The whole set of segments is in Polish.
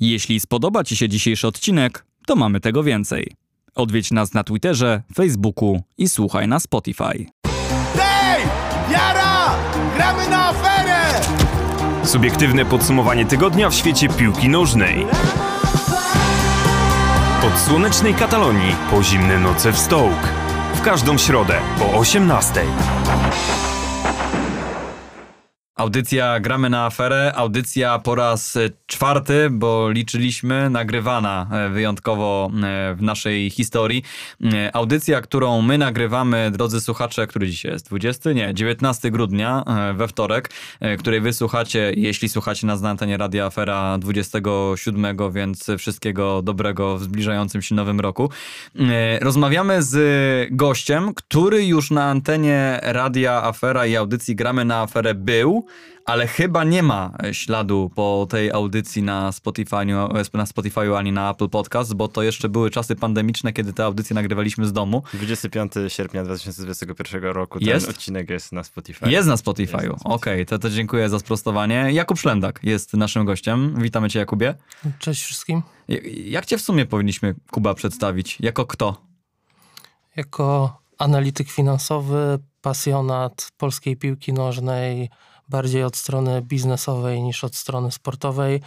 Jeśli spodoba Ci się dzisiejszy odcinek, to mamy tego więcej. Odwiedź nas na Twitterze, Facebooku i słuchaj na Spotify. Hej! Jara! Gramy na aferę! Subiektywne podsumowanie tygodnia w świecie piłki nożnej. Od słonecznej Katalonii po zimne noce w Stoke. W każdą środę o 18:00. Audycja Gramy na aferę, audycja po raz e, czwarty, bo liczyliśmy, nagrywana e, wyjątkowo e, w naszej historii. Audycja, którą my nagrywamy, drodzy słuchacze, który dzisiaj jest? 20? Nie, 19 grudnia, we wtorek, której wy słuchacie, jeśli słuchacie nas na antenie Radia Afera 27, więc wszystkiego dobrego w zbliżającym się nowym roku. Rozmawiamy z gościem, który już na antenie Radia Afera i audycji Gramy na Aferę był, ale chyba nie ma e, śladu po tej audycji na Spotify'u, e, na Spotify'u ani na Apple Podcast, bo to jeszcze były czasy pandemiczne, kiedy te audycje nagrywaliśmy z domu. 25 sierpnia 2021 roku ten Jest? odcinek jest na Spotify. Jest na Spotify'u. Spotify. Okej, to, to dziękuję za sprostowanie. Jakub Szlendak jest naszym gościem. Witamy cię, Jakubie. Cześć wszystkim. Jak cię w sumie powinniśmy, Kuba, przedstawić? Jako kto? Jako analityk finansowy, pasjonat polskiej piłki nożnej, bardziej od strony biznesowej niż od strony sportowej.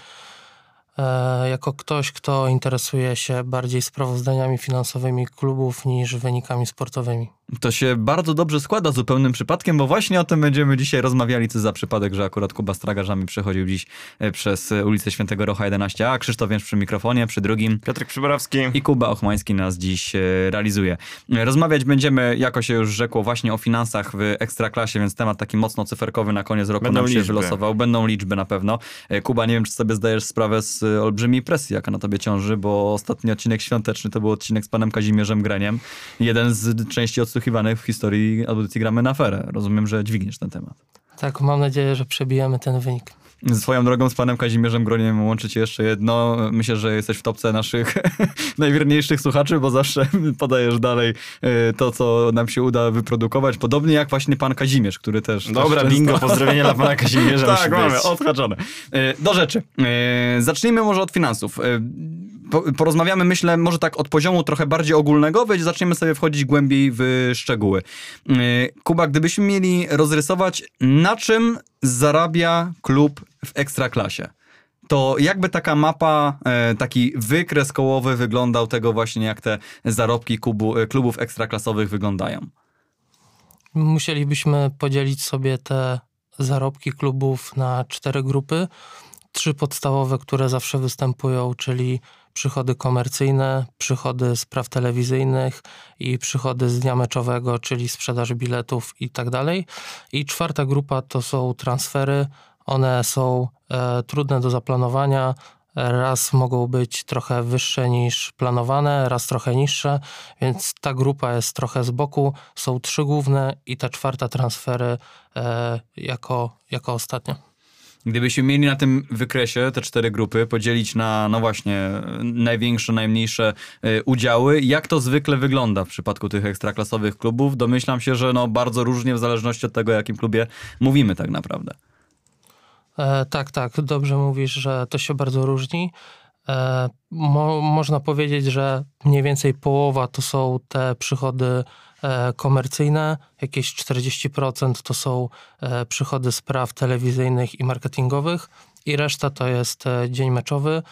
E, jako ktoś, kto interesuje się bardziej sprawozdaniami finansowymi klubów niż wynikami sportowymi. To się bardzo dobrze składa zupełnym przypadkiem, bo właśnie o tym będziemy dzisiaj rozmawiali, co za przypadek, że akurat Kuba z tragarzami przechodził dziś e, przez e, ulicę Świętego Rocha 11a, Krzysztof Więcz przy mikrofonie, przy drugim Piotrek Przyborowski. i Kuba Ochmański nas dziś e, realizuje. Rozmawiać będziemy, jako się już rzekło, właśnie o finansach w Ekstraklasie, więc temat taki mocno cyferkowy na koniec roku Będą nam się liczby. wylosował. Będą liczby na pewno. Kuba, nie wiem, czy sobie zdajesz sprawę z olbrzymiej presji, jaka na tobie ciąży, bo ostatni odcinek świąteczny to był odcinek z panem Kazimierzem Greniem. Jeden z części odsłuchiwanych w historii audycji Gramy na aferę. Rozumiem, że dźwigniesz ten temat. Tak, mam nadzieję, że przebijemy ten wynik. Swoją drogą z panem Kazimierzem Groniem łączy cię jeszcze jedno. Myślę, że jesteś w topce naszych najwierniejszych słuchaczy, bo zawsze podajesz dalej e, to, co nam się uda wyprodukować. Podobnie jak właśnie pan Kazimierz, który też... Dobra, też bingo, pozdrowienia dla pana Kazimierza. tak, mamy, odhaczone. E, Do rzeczy. E, Zacznijmy może od finansów. Po- Porozmawiamy, myślę, może tak od poziomu trochę bardziej ogólnego, więc zaczniemy sobie wchodzić głębiej w szczegóły. E, Kuba, gdybyśmy mieli rozrysować, na czym zarabia klub w Ekstraklasie, to jakby taka mapa, e, taki wykres kołowy wyglądał tego właśnie, jak te zarobki klubu, e, klubów ekstraklasowych wyglądają? Musielibyśmy podzielić sobie te zarobki klubów na cztery grupy. Trzy podstawowe, które zawsze występują, czyli przychody komercyjne, przychody z praw telewizyjnych i przychody z dnia meczowego, czyli sprzedaż biletów i tak dalej. I czwarta grupa to są transfery. One są e, trudne do zaplanowania. Raz mogą być trochę wyższe niż planowane, raz trochę niższe, więc ta grupa jest trochę z boku. Są trzy główne i ta czwarta transfery e, jako, jako ostatnia. Gdybyśmy mieli na tym wykresie te cztery grupy podzielić na, no właśnie, największe, najmniejsze y, udziały, jak to zwykle wygląda w przypadku tych ekstraklasowych klubów? Domyślam się, że no bardzo różnie w zależności od tego, o jakim klubie mówimy tak naprawdę. E, tak, tak, dobrze mówisz, że to się bardzo różni. E, mo, można powiedzieć, że mniej więcej połowa to są te przychody komercyjne, jakieś 40% to są e, przychody z praw telewizyjnych i marketingowych i reszta to jest e, dzień meczowy.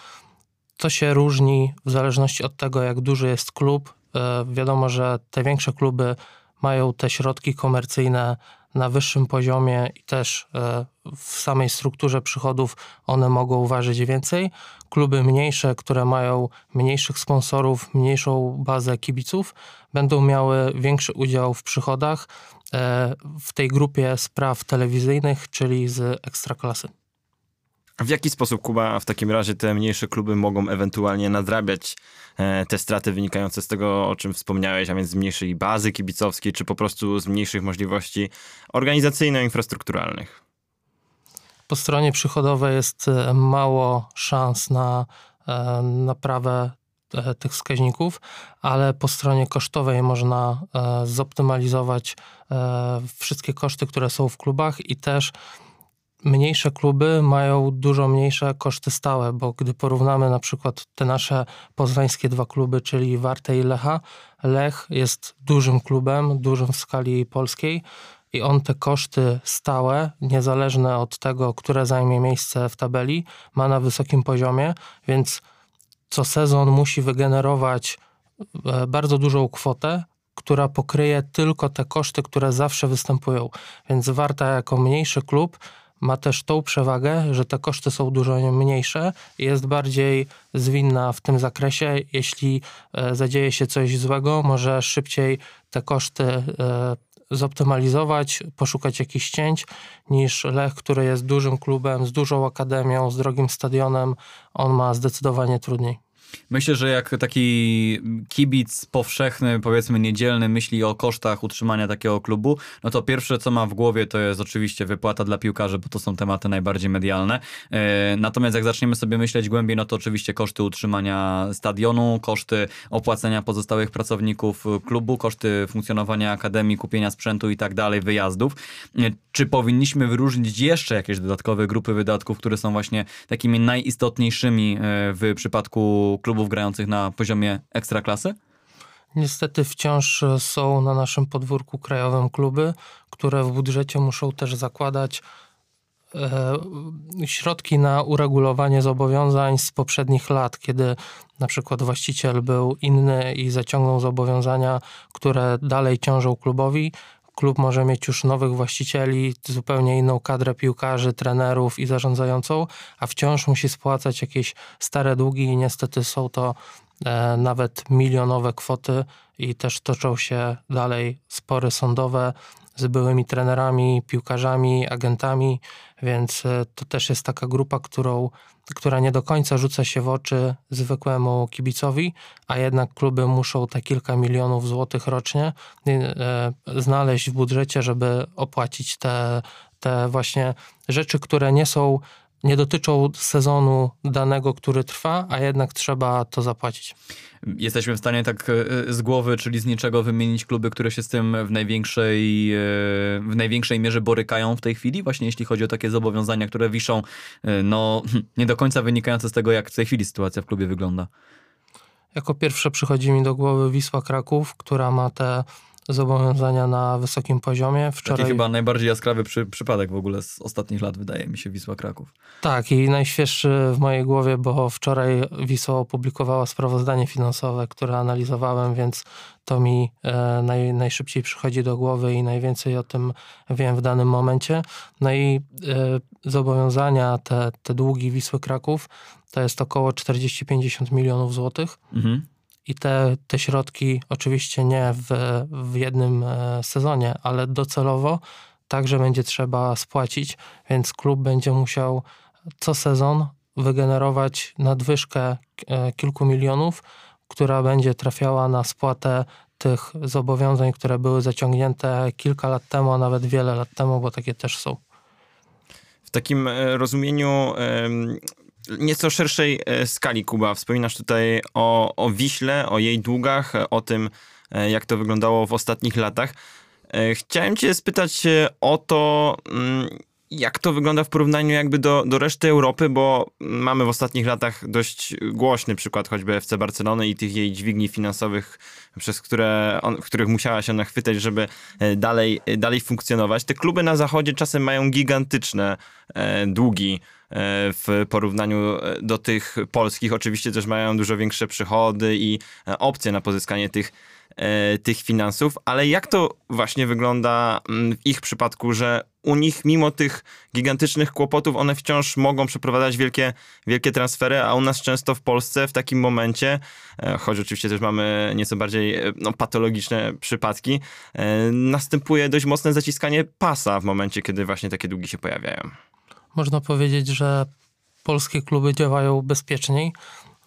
To się różni w zależności od tego, jak duży jest klub. E, wiadomo, że te większe kluby mają te środki komercyjne na wyższym poziomie i też e, w samej strukturze przychodów one mogą ważyć więcej. Kluby mniejsze, które mają mniejszych sponsorów, mniejszą bazę kibiców, będą miały większy udział w przychodach e, w tej grupie spraw telewizyjnych, czyli z ekstraklasy. W jaki sposób, Kuba, w takim razie te mniejsze kluby mogą ewentualnie nadrabiać e, te straty wynikające z tego, o czym wspomniałeś, a więc z mniejszej bazy kibicowskiej, czy po prostu z mniejszych możliwości organizacyjno-infrastrukturalnych? Po stronie przychodowej jest e, mało szans na naprawę tych wskaźników, ale po stronie kosztowej można e, zoptymalizować e, wszystkie koszty, które są w klubach i też mniejsze kluby mają dużo mniejsze koszty stałe, bo gdy porównamy na przykład te nasze poznańskie dwa kluby, czyli Wartę i Lecha, Lech jest dużym klubem, dużym w skali polskiej i on te koszty stałe, niezależne od tego, które zajmie miejsce w tabeli, ma na wysokim poziomie, więc co sezon musi wygenerować e, bardzo dużą kwotę, która pokryje tylko te koszty, które zawsze występują. Więc Warta jako mniejszy klub ma też tą przewagę, że te koszty są dużo mniejsze i jest bardziej zwinna w tym zakresie. Jeśli e, zadzieje się coś złego, może szybciej te koszty e, zoptymalizować, poszukać jakichś cięć, niż Lech, który jest dużym klubem, z dużą akademią, z drogim stadionem. On ma zdecydowanie trudniej. Myślę, że jak taki kibic powszechny, powiedzmy niedzielny, myśli o kosztach utrzymania takiego klubu, no to pierwsze, co ma w głowie, to jest oczywiście wypłata dla piłkarzy, bo to są tematy najbardziej medialne. E, natomiast jak zaczniemy sobie myśleć głębiej, no to oczywiście koszty utrzymania stadionu, koszty opłacenia pozostałych pracowników klubu, koszty funkcjonowania akademii, kupienia sprzętu i tak dalej, wyjazdów. E, czy powinniśmy wyróżnić jeszcze jakieś dodatkowe grupy wydatków, które są właśnie takimi najistotniejszymi e, w przypadku klubów grających na poziomie ekstraklasy? Niestety wciąż są na naszym podwórku krajowym kluby, które w budżecie muszą też zakładać e, środki na uregulowanie zobowiązań z poprzednich lat, kiedy na przykład właściciel był inny i zaciągnął zobowiązania, które dalej ciążą klubowi. Klub może mieć już nowych właścicieli, zupełnie inną kadrę piłkarzy, trenerów i zarządzającą, a wciąż musi spłacać jakieś stare długi i niestety są to e, nawet milionowe kwoty i też toczą się dalej spory sądowe z byłymi trenerami, piłkarzami, agentami, więc e, to też jest taka grupa, którą, która nie do końca rzuca się w oczy zwykłemu kibicowi, a jednak kluby muszą te kilka milionów złotych rocznie e, znaleźć w budżecie, żeby opłacić te, te właśnie rzeczy, które nie są nie dotyczą sezonu danego, który trwa, a jednak trzeba to zapłacić. Jesteśmy w stanie tak e, z głowy, czyli z niczego wymienić kluby, które się z tym w największej, e, w największej mierze borykają w tej chwili, właśnie jeśli chodzi o takie zobowiązania, które wiszą, e, no nie do końca wynikające z tego, jak w tej chwili sytuacja w klubie wygląda. Jako pierwsze przychodzi mi do głowy Wisła Kraków, która ma te zobowiązania na wysokim poziomie. Wczoraj... Taki chyba najbardziej jaskrawy przy, przypadek w ogóle z ostatnich lat, wydaje mi się, Wisła Kraków. Tak i najświeższy w mojej głowie, bo wczoraj Wisła opublikowała sprawozdanie finansowe, które analizowałem, więc to mi e, naj, najszybciej przychodzi do głowy i najwięcej o tym wiem w danym momencie. No i e, zobowiązania, te, te długi Wisły Kraków, to jest około 40-50 milionów złotych. Mhm i te, te środki oczywiście nie w, w jednym e, sezonie, ale docelowo także będzie trzeba spłacić, więc klub będzie musiał co sezon wygenerować nadwyżkę e, kilku milionów, która będzie trafiała na spłatę tych zobowiązań, które były zaciągnięte kilka lat temu, a nawet wiele lat temu, bo takie też są. W takim e, rozumieniu nieco szerszej e, skali, Kuba. Wspominasz tutaj o, o Wiśle, o jej długach, o tym, e, jak to wyglądało w ostatnich latach. E, chciałem cię spytać o to, mm, jak to wygląda w porównaniu jakby do, do reszty Europy, bo mamy w ostatnich latach dość głośny przykład choćby FC Barcelony i tych jej dźwigni finansowych, przez które on, których musiała się nachwytać, żeby dalej, dalej funkcjonować. Te kluby na zachodzie czasem mają gigantyczne e, długi E, w porównaniu e, do tych polskich. Oczywiście też mają dużo większe przychody i e, opcje na pozyskanie tych, tych finansów, ale jak to właśnie wygląda mm, w ich przypadku, że u nich mimo tych gigantycznych kłopotów one wciąż mogą przeprowadzać wielkie, wielkie transfery, a u nas często w Polsce w takim momencie, choć oczywiście też mamy nieco bardziej no, patologiczne przypadki, następuje dość mocne zaciskanie pasa w momencie, kiedy właśnie takie długi się pojawiają. Można powiedzieć, że polskie kluby działają bezpieczniej,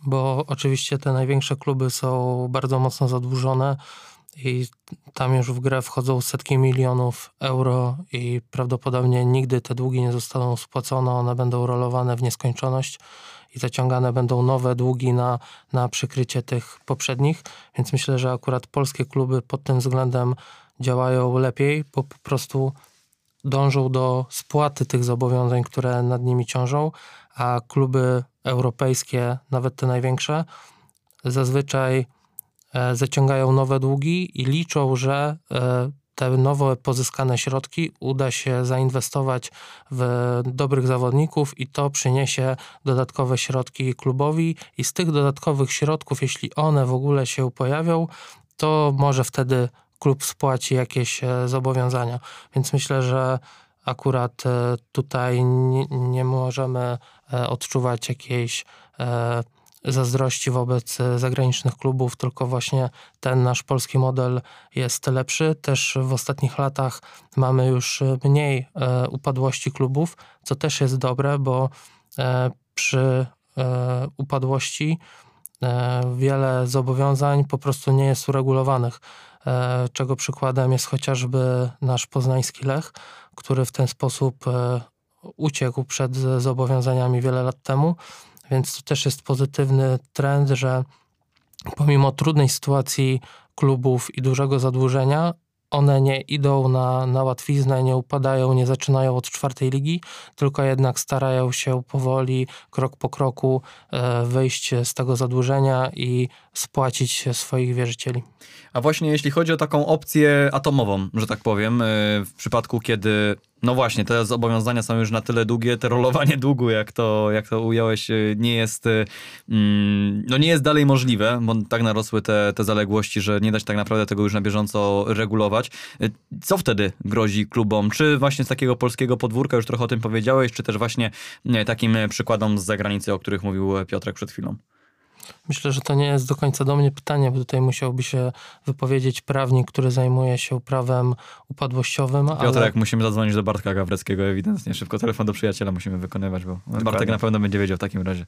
bo oczywiście te największe kluby są bardzo mocno zadłużone i tam już w grę wchodzą setki milionów euro i prawdopodobnie nigdy te długi nie zostaną spłacone, one będą rolowane w nieskończoność i zaciągane będą nowe długi na, na przykrycie tych poprzednich, więc myślę, że akurat polskie kluby pod tym względem działają lepiej, bo po prostu dążą do spłaty tych zobowiązań, które nad nimi ciążą, a kluby europejskie, nawet te największe, zazwyczaj e, zaciągają nowe długi i liczą, że e, te nowe pozyskane środki uda się zainwestować w dobrych zawodników i to przyniesie dodatkowe środki klubowi. I z tych dodatkowych środków, jeśli one w ogóle się pojawią, to może wtedy klub spłaci jakieś e, zobowiązania. Więc myślę, że akurat e, tutaj nie, nie możemy e, odczuwać jakiejś zazdrości wobec zagranicznych klubów, tylko właśnie ten nasz polski model jest lepszy. Też w ostatnich latach mamy już mniej upadłości klubów, co też jest dobre, bo przy upadłości wiele zobowiązań po prostu nie jest uregulowanych. E, czego przykładem jest chociażby nasz poznański Lech, który w ten sposób e, uciekł przed zobowiązaniami wiele lat temu, więc to też jest pozytywny trend, że pomimo trudnej sytuacji klubów i dużego zadłużenia, one nie idą na, na łatwiznę, nie upadają, nie zaczynają od czwartej ligi, tylko jednak starają się powoli, krok po kroku e, wyjść z tego zadłużenia i spłacić swoich wierzycieli. A właśnie jeśli chodzi o taką opcję atomową, że tak powiem, e, w przypadku kiedy no właśnie, te zobowiązania są już na tyle długie, te rolowanie długu, jak to, jak to ująłeś, y, nie jest, y, mm, no nie jest dalej możliwe, bo tak narosły te, te zaległości, że nie da się tak naprawdę tego już na bieżąco regulować. Y, co wtedy grozi klubom? Czy właśnie z takiego polskiego podwórka, już trochę o tym powiedziałeś, czy też właśnie takim przykładom z zagranicy, o których mówił Piotrek przed chwilą? Myślę, że to nie jest do końca do mnie pytanie, bo tutaj musiałby się wypowiedzieć prawnik, który zajmuje się prawem upadłościowym. Piotr, ale... jak musimy zadzwonić do Bartka Gawreckiego, ewidentnie szybko telefon do przyjaciela musimy wykonywać, bo Dokładnie. Bartek na pewno będzie wiedział w takim razie.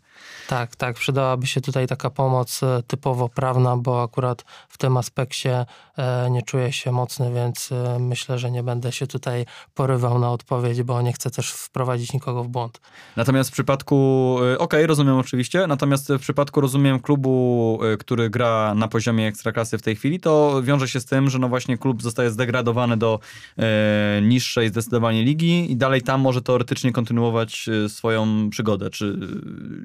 Tak, tak, przydałaby się tutaj taka pomoc e, typowo prawna, bo akurat w tym aspekcie e, nie czuję się mocny, więc e, myślę, że nie będę się tutaj porywał na odpowiedź, bo nie chcę też wprowadzić nikogo w błąd. Natomiast w przypadku, okej, okay, rozumiem oczywiście, natomiast w przypadku rozumiem klubu, y, który gra na poziomie ekstraklasy w tej chwili, to wiąże się z tym, że no właśnie klub zostaje zdegradowany do e, niższej zdecydowanie ligi i dalej tam może teoretycznie kontynuować y, swoją przygodę. Czy,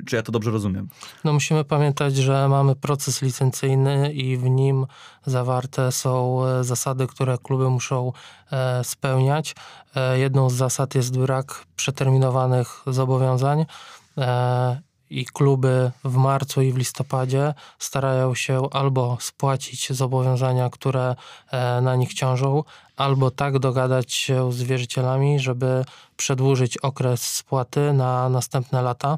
czy ja to dobrze rozumiem? No musimy pamiętać, że mamy proces licencyjny i w nim zawarte są e, zasady, które kluby muszą e, spełniać. E, jedną z zasad jest brak przeterminowanych zobowiązań i kluby w marcu i w listopadzie starają się albo spłacić zobowiązania, które e, na nich ciążą, albo tak dogadać się z wierzycielami, żeby przedłużyć okres spłaty na następne lata.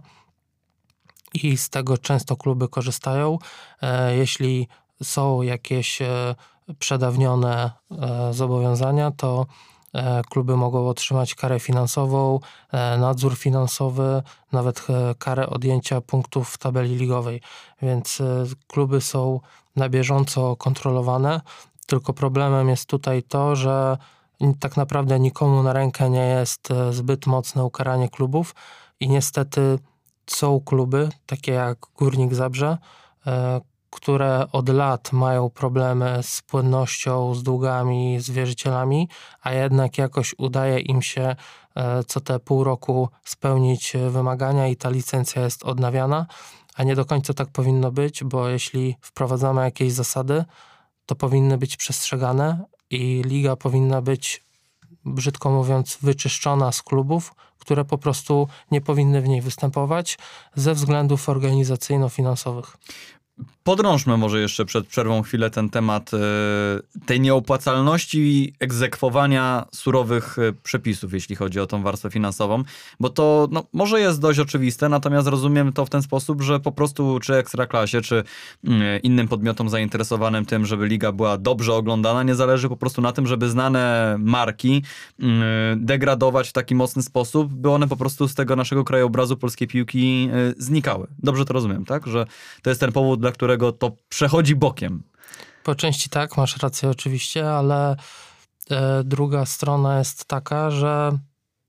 I z tego często kluby korzystają. E, jeśli są jakieś e, przedawnione zobowiązania, to kluby mogą otrzymać karę finansową, e, nadzór finansowy, nawet e, karę odjęcia punktów w tabeli ligowej. Więc kluby są na bieżąco kontrolowane. Tylko problemem jest tutaj to, że tak naprawdę nikomu na rękę nie jest zbyt mocne ukaranie klubów i niestety są kluby, takie jak Górnik Zabrze, które od lat mają problemy z płynnością, z długami, z wierzycielami, a jednak jakoś udaje im się e, co te pół roku spełnić wymagania i ta licencja jest odnawiana, a nie do końca tak powinno być, bo jeśli wprowadzamy jakieś zasady, to powinny być przestrzegane i liga powinna być, brzydko mówiąc, wyczyszczona z klubów, które po prostu nie powinny w niej występować ze względów organizacyjno-finansowych. Podrążmy może jeszcze przed przerwą chwilę ten temat e, tej nieopłacalności egzekwowania surowych e, przepisów, jeśli chodzi o tą warstwę finansową, bo to no, może jest dość oczywiste, natomiast rozumiem to w ten sposób, że po prostu czy Ekstraklasie, czy mm, innym podmiotom zainteresowanym tym, żeby liga była dobrze oglądana, nie zależy po prostu na tym, żeby znane marki mm, degradować w taki mocny sposób, by one po prostu z tego naszego krajobrazu polskiej piłki e, znikały. Dobrze to rozumiem, tak? Że to jest ten powód, dla którego to przechodzi bokiem. Po części tak, masz rację oczywiście, ale e, druga strona jest taka, że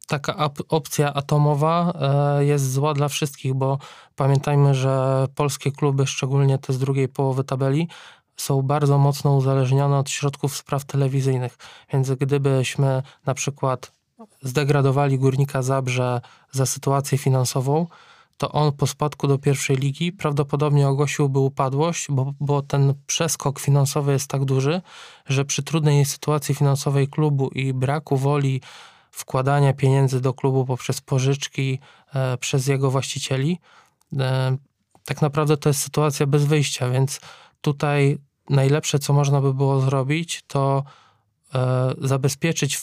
taka opcja atomowa e, jest zła dla wszystkich, bo pamiętajmy, że polskie kluby, szczególnie te z drugiej połowy tabeli, są bardzo mocno uzależnione od środków spraw telewizyjnych. Więc gdybyśmy na przykład zdegradowali Górnika Zabrze za sytuację finansową, to on po spadku do pierwszej ligi prawdopodobnie ogłosiłby upadłość, bo, bo ten przeskok finansowy jest tak duży, że przy trudnej sytuacji finansowej klubu i braku woli wkładania pieniędzy do klubu poprzez pożyczki e, przez jego właścicieli, e, tak naprawdę to jest sytuacja bez wyjścia, więc tutaj najlepsze, co można by było zrobić, to e, zabezpieczyć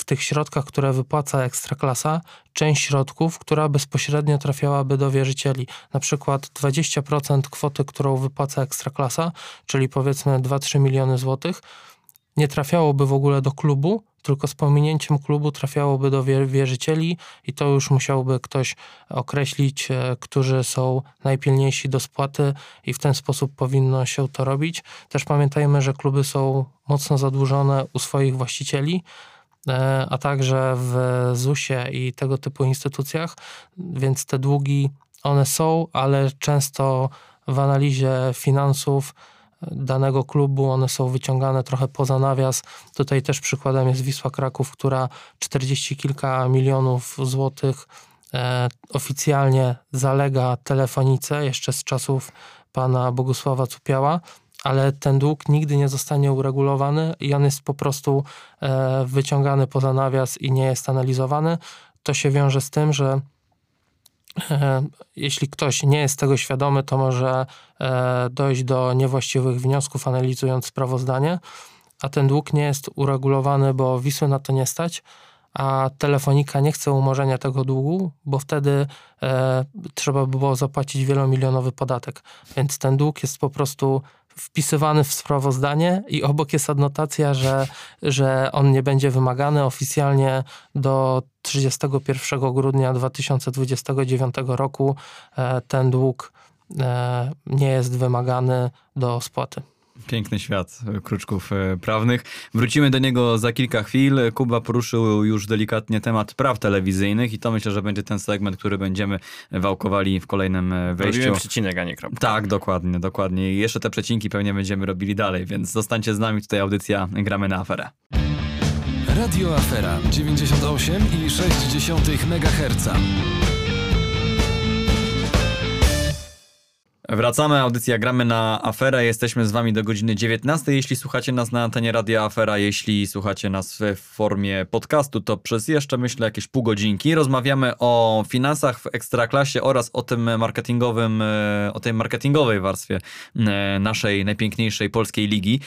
w, tych środkach, które wypłaca Ekstraklasa, część środków, która bezpośrednio trafiałaby do wierzycieli. Na przykład 20% kwoty, którą wypłaca Ekstraklasa, czyli powiedzmy 2-3 miliony złotych, nie trafiałoby w ogóle do klubu, tylko z pominięciem klubu trafiałoby do wierzycieli i to już musiałby ktoś określić, e, którzy są najpilniejsi do spłaty i w ten sposób powinno się to robić. Też pamiętajmy, że kluby są mocno zadłużone u swoich właścicieli, a także w ZUS-ie i tego typu instytucjach, więc te długi one są, ale często w analizie finansów danego klubu, one są wyciągane trochę poza nawias. Tutaj też przykładem jest Wisła Kraków, która 40 kilka milionów złotych e, oficjalnie zalega telefonice, jeszcze z czasów pana Bogusława Cupiała, ale ten dług nigdy nie zostanie uregulowany i on jest po prostu e, wyciągany poza nawias i nie jest analizowany. To się wiąże z tym, że E, jeśli ktoś nie jest tego świadomy, to może e, dojść do niewłaściwych wniosków, analizując sprawozdanie, a ten dług nie jest uregulowany, bo Wisły na to nie stać, a telefonika nie chce umorzenia tego długu, bo wtedy trzeba by było zapłacić wielomilionowy podatek. Więc ten dług jest po prostu wpisywany w sprawozdanie i obok jest adnotacja, że, że on nie będzie wymagany oficjalnie do 31 grudnia 2029 roku. E, ten dług e, nie jest wymagany do spłaty. Piękny świat kruczków e, prawnych. Wrócimy do niego za kilka chwil. Kuba poruszył już delikatnie temat praw telewizyjnych i to myślę, że będzie ten segment, który będziemy wałkowali w kolejnym e, wejściu. Robimy przecinek, a nie kropka. Tak, dokładnie, dokładnie. I jeszcze te przecinki pewnie będziemy robili dalej, więc zostańcie z nami. Tutaj audycja Gramy na aferę. Radio Afera 98,6 MHz. Wracamy, audycja Gramy na Aferę. Jesteśmy z wami do godziny 19. Jeśli słuchacie nas na antenie Radia Afera, jeśli słuchacie nas w formie podcastu, to przez jeszcze myślę jakieś pół godzinki rozmawiamy o finansach w ekstraklasie oraz o tym marketingowym, e, o tej marketingowej warstwie e, naszej najpiękniejszej polskiej ligi.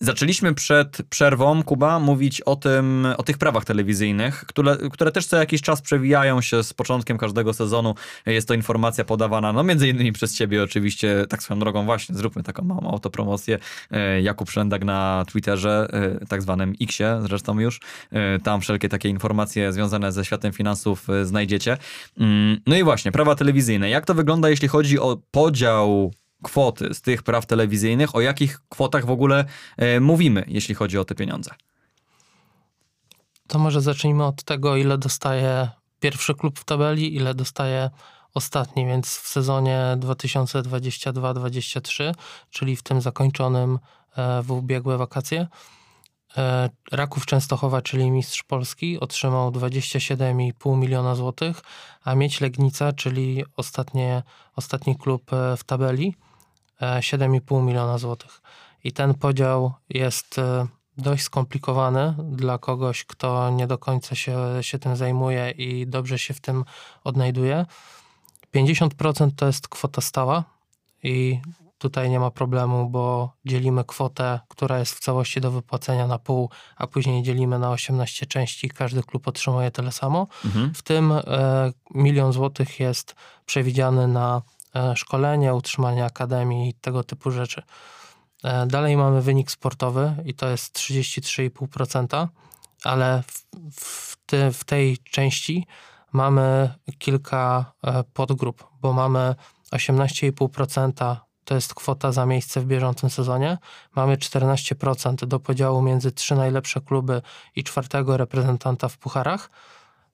Zaczęliśmy przed przerwą, Kuba, mówić o tym, o tych prawach telewizyjnych, które, które też co jakiś czas przewijają się z początkiem każdego sezonu. Jest to informacja podawana, no między innymi przez ciebie oczywiście, tak swoją drogą właśnie, zróbmy taką małą autopromocję. E, Jakub Szrendak na Twitterze, e, tak zwanym Xie zresztą już. E, tam wszelkie takie informacje związane ze światem finansów znajdziecie. Mm, no i właśnie, prawa telewizyjne. Jak to wygląda, jeśli chodzi o podział kwoty z tych praw telewizyjnych, o jakich kwotach w ogóle e, mówimy, jeśli chodzi o te pieniądze? To może zacznijmy od tego, ile dostaje pierwszy klub w tabeli, ile dostaje ostatni, więc w sezonie 2022-2023, czyli w tym zakończonym e, w ubiegłe wakacje, e, Raków Częstochowa, czyli mistrz Polski, otrzymał 27,5 miliona złotych, a Mieć Legnica, czyli ostatnie, ostatni klub w tabeli, 7,5 miliona złotych. I ten podział jest e, dość skomplikowany dla kogoś, kto nie do końca się, się tym zajmuje i dobrze się w tym odnajduje. 50% to jest kwota stała i tutaj nie ma problemu, bo dzielimy kwotę, która jest w całości do wypłacenia na pół, a później dzielimy na 18 części. Każdy klub otrzymuje tyle samo. Mhm. W tym e, milion złotych jest przewidziany na E, szkolenie, utrzymanie akademii i tego typu rzeczy. E, dalej mamy wynik sportowy i to jest 33,5%, ale w, w, ty, w tej części mamy kilka e, podgrup, bo mamy 18,5% to jest kwota za miejsce w bieżącym sezonie. Mamy 14% do podziału między trzy najlepsze kluby i czwartego reprezentanta w pucharach.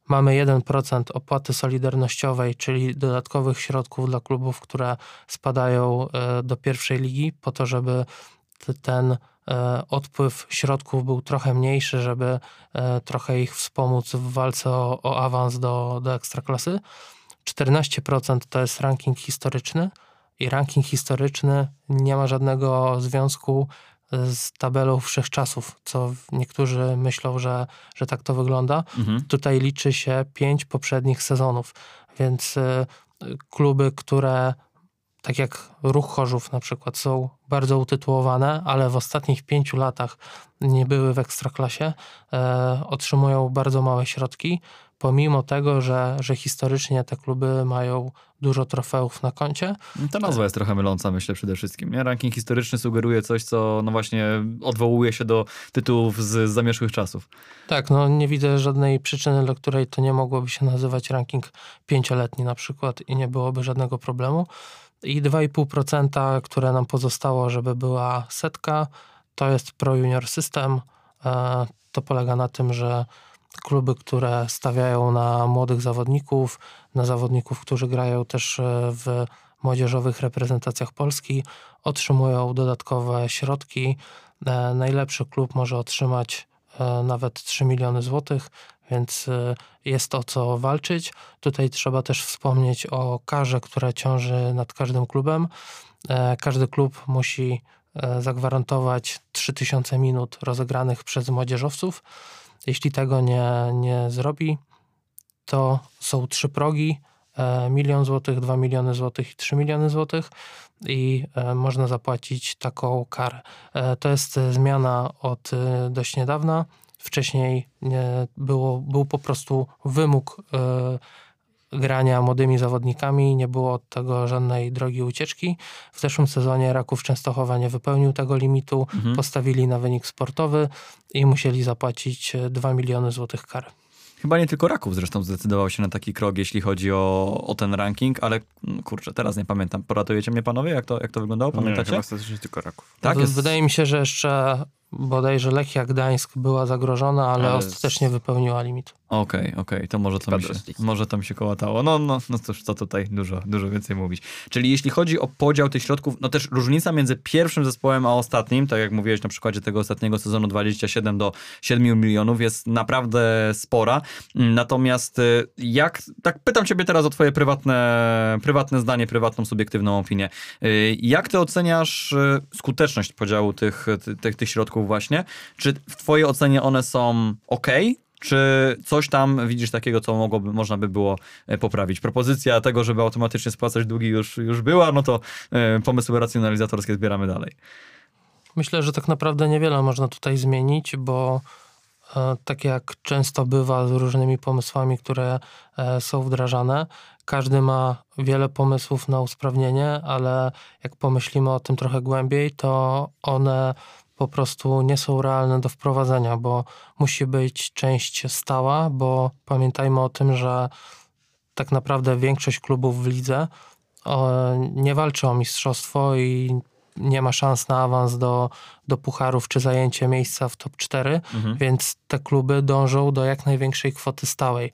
Mamy 1% opłaty solidarnościowej, czyli dodatkowych środków dla klubów, które spadają e, do pierwszej ligi, po to, żeby ten e, odpływ środków był trochę mniejszy, żeby e, trochę ich wspomóc w walce o, o awans do, do ekstraklasy. 14% to jest ranking historyczny i ranking historyczny nie ma żadnego związku z tabelą wszechczasów, co niektórzy myślą, że, że tak to wygląda. Mhm. Tutaj liczy się pięć poprzednich sezonów, więc y, kluby, które tak jak Ruch Chorzów na przykład są bardzo utytułowane, ale w ostatnich pięciu latach nie były w ekstraklasie, e, otrzymują bardzo małe środki, pomimo tego, że, że historycznie te kluby mają dużo trofeów na koncie. Ta nazwa jest trochę myląca, myślę przede wszystkim. Nie? Ranking historyczny sugeruje coś, co no właśnie odwołuje się do tytułów z, z zamierzchłych czasów. Tak, no nie widzę żadnej przyczyny, dla której to nie mogłoby się nazywać ranking pięcioletni na przykład i nie byłoby żadnego problemu. I 2,5%, które nam pozostało, żeby była setka, to jest Pro Junior System. E, To polega na tym, że kluby, które stawiają na młodych zawodników, na zawodników, którzy grają też e, w młodzieżowych reprezentacjach Polski, otrzymują dodatkowe środki. E, Najlepszy klub może otrzymać e, nawet 3 miliony złotych, więc jest o co walczyć. Tutaj trzeba też wspomnieć o karze, która ciąży nad każdym klubem. Każdy klub musi zagwarantować 3000 minut rozegranych przez młodzieżowców. Jeśli tego nie, nie zrobi, to są trzy progi, e, milion złotych, 2 miliony złotych i 3 miliony złotych i e, można zapłacić taką karę. E, To jest zmiana od dość niedawna. Wcześniej nie było, był po prostu wymóg grania młodymi zawodnikami, nie było od tego żadnej drogi ucieczki. W zeszłym sezonie Raków Częstochowa nie wypełnił tego limitu, Mhm. postawili na wynik sportowy i musieli zapłacić e, 2 miliony złotych kary. Chyba nie tylko Raków zresztą zdecydował się na taki krok, jeśli chodzi o, o ten ranking, ale mm, kurczę, teraz nie pamiętam. Poratujecie mnie panowie, jak to, jak to wyglądało? Nie, Pamiętacie? chyba statystycznie tylko Raków. tak, W- jest... Wydaje mi się, że jeszcze bodajże Lechia Gdańsk była zagrożona, ale, Ale ostatecznie wypełniła limit. Okej, okej, to może to, mi się, może to mi się kołatało. No, no, no cóż, co tutaj dużo, dużo więcej mówić. Czyli jeśli chodzi o podział tych środków, no też różnica między pierwszym zespołem a ostatnim, tak jak mówiłeś na przykładzie tego ostatniego sezonu 27 do 7 milionów jest naprawdę spora. Natomiast y, jak, tak pytam ciebie teraz o twoje prywatne, prywatne zdanie, prywatną, subiektywną opinię. Y, Jak ty oceniasz y, skuteczność podziału tych, ty- tych, tych środków właśnie? Czy w twojej ocenie one są ok? Czy coś tam widzisz takiego, co mogłoby, można by było e, poprawić? Propozycja tego, żeby automatycznie spłacać długi już, już była, no to e, pomysły racjonalizatorskie zbieramy dalej. Myślę, że tak naprawdę niewiele można tutaj zmienić, bo e, tak jak często bywa z różnymi pomysłami, które są wdrażane, każdy ma wiele pomysłów na usprawnienie, ale jak pomyślimy o tym trochę głębiej, to one po prostu nie są realne do wprowadzenia, bo musi być część stała, bo pamiętajmy o tym, że tak naprawdę większość klubów w lidze o, nie walczy o mistrzostwo i nie ma szans na awans do, do pucharów czy zajęcie miejsca w top 4, Mhm. więc te kluby dążą do jak największej kwoty stałej.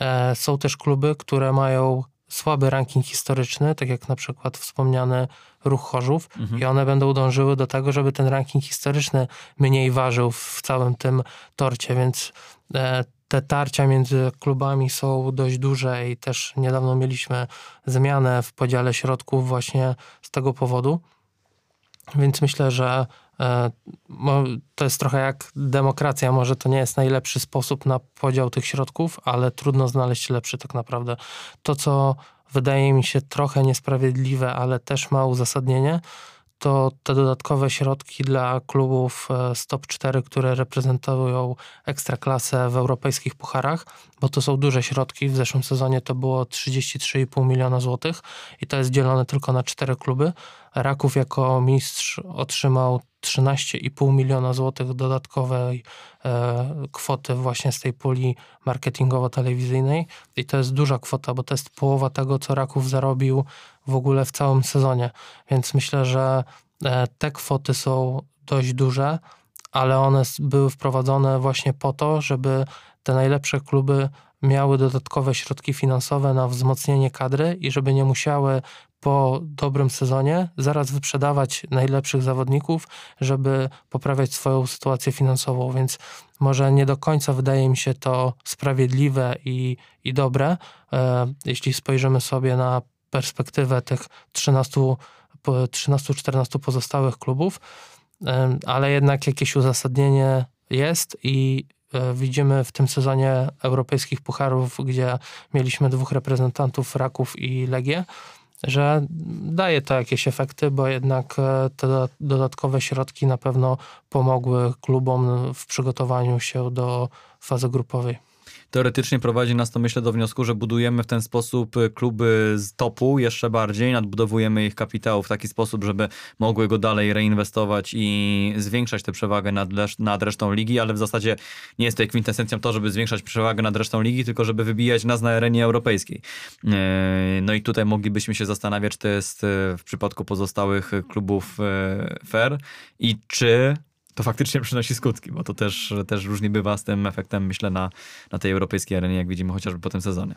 E, są też kluby, które mają słaby ranking historyczny, tak jak na przykład wspomniany Ruch Chorzów Mhm. i one będą dążyły do tego, żeby ten ranking historyczny mniej ważył w całym tym torcie, więc e, te tarcia między klubami są dość duże i też niedawno mieliśmy zmianę w podziale środków właśnie z tego powodu. Więc myślę, że to jest trochę jak demokracja. Może to nie jest najlepszy sposób na podział tych środków, ale trudno znaleźć lepszy tak naprawdę. To, co wydaje mi się trochę niesprawiedliwe, ale też ma uzasadnienie, to te dodatkowe środki dla klubów e, z top 4, które reprezentują ekstraklasę w europejskich pucharach, bo to są duże środki. W zeszłym sezonie to było 33,5 miliona złotych i to jest dzielone tylko na cztery kluby. Raków jako mistrz otrzymał 13,5 miliona złotych dodatkowej e, kwoty właśnie z tej puli marketingowo-telewizyjnej i to jest duża kwota, bo to jest połowa tego, co Raków zarobił w ogóle w całym sezonie. Więc myślę, że e, te kwoty są dość duże, ale one były wprowadzone właśnie po to, żeby te najlepsze kluby miały dodatkowe środki finansowe na wzmocnienie kadry i żeby nie musiały po dobrym sezonie zaraz wyprzedawać najlepszych zawodników, żeby poprawiać swoją sytuację finansową, więc może nie do końca wydaje mi się to sprawiedliwe i, i dobre, e, jeśli spojrzymy sobie na perspektywę tych 13 13-14 pozostałych klubów, e, ale jednak jakieś uzasadnienie jest i widzimy w tym sezonie europejskich pucharów, gdzie mieliśmy dwóch reprezentantów Raków i Legię, że daje to jakieś efekty, bo jednak e, te dodatkowe środki na pewno pomogły klubom w przygotowaniu się do fazy grupowej teoretycznie prowadzi nas to, myślę, do wniosku, że budujemy w ten sposób y, kluby z topu jeszcze bardziej, nadbudowujemy ich kapitał w taki sposób, żeby mogły go dalej reinwestować i zwiększać tę przewagę nad, nad resztą ligi, ale w zasadzie nie jest to kwintesencją to, żeby zwiększać przewagę nad resztą ligi, tylko żeby wybijać nas na arenie europejskiej. Y, no i tutaj moglibyśmy się zastanawiać, czy to jest y, w przypadku pozostałych klubów fair i czy to faktycznie przynosi skutki, bo to też, też różnie bywa z tym efektem, myślę, na, na tej europejskiej arenie, jak widzimy chociażby po tym sezonie.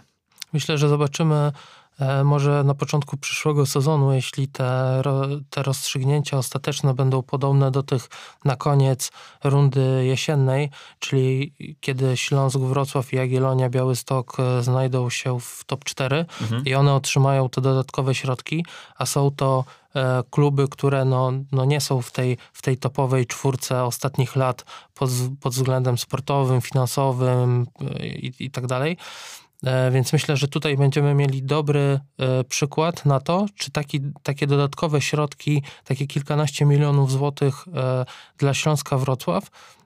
Myślę, że zobaczymy e, może na początku przyszłego sezonu, jeśli te, te rozstrzygnięcia ostateczne będą podobne do tych na koniec rundy jesiennej, czyli kiedy Śląsk, Wrocław i Jagiellonia, Białystok e, znajdą się w top 4 mhm. i one otrzymają te dodatkowe środki, a są to kluby, które no, no nie są w tej, w tej topowej czwórce ostatnich lat pod, pod względem sportowym, finansowym e, i, i tak dalej. E, więc myślę, że tutaj będziemy mieli dobry przykład na to, czy taki, takie dodatkowe środki, takie kilkanaście milionów złotych dla Śląska Wrocław E,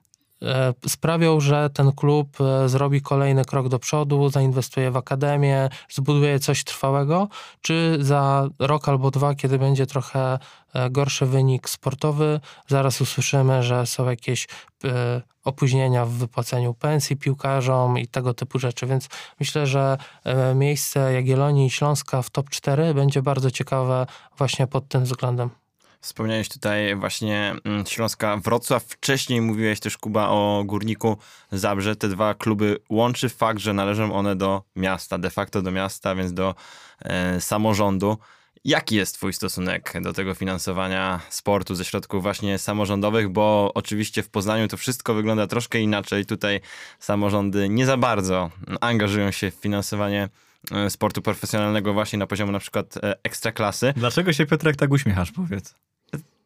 sprawią, że ten klub e, zrobi kolejny krok do przodu, zainwestuje w akademię, zbuduje coś trwałego, czy za rok albo dwa, kiedy będzie trochę e, gorszy wynik sportowy, zaraz usłyszymy, że są jakieś opóźnienia w wypłaceniu pensji piłkarzom i tego typu rzeczy, więc myślę, że miejsce Jagiellonii i Śląska w top 4 będzie bardzo ciekawe właśnie pod tym względem. Wspomniałeś tutaj właśnie mm, Śląska Wrocław. Wcześniej mówiłeś też, Kuba, o Górniku Zabrze. Te dwa kluby łączy fakt, że należą one do miasta, de facto do miasta, więc do e, samorządu. Jaki jest Twój stosunek do tego finansowania sportu ze środków właśnie samorządowych? Bo oczywiście w Poznaniu to wszystko wygląda troszkę inaczej. Tutaj samorządy nie za bardzo angażują się w finansowanie e, sportu profesjonalnego właśnie na poziomie na przykład e, ekstraklasy. Dlaczego się Piotrek tak uśmiechasz, powiedz?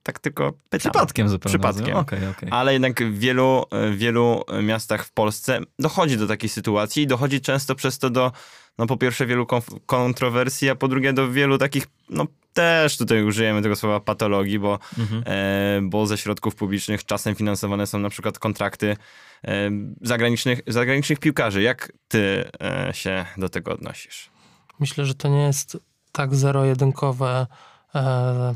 Tak tylko pytam. Przypadkiem zupełnie. Przypadkiem. Okay, okay. Ale jednak w wielu, w wielu miastach w Polsce dochodzi do takiej sytuacji i dochodzi często przez to do, no po pierwsze wielu kontrowersji, a po drugie do wielu takich, no też tutaj użyjemy tego słowa patologii, bo, mhm. e, bo ze środków publicznych czasem finansowane są na przykład kontrakty e, zagranicznych, zagranicznych piłkarzy. Jak ty e, się do tego odnosisz? Myślę, że to nie jest tak zero-jedynkowe e,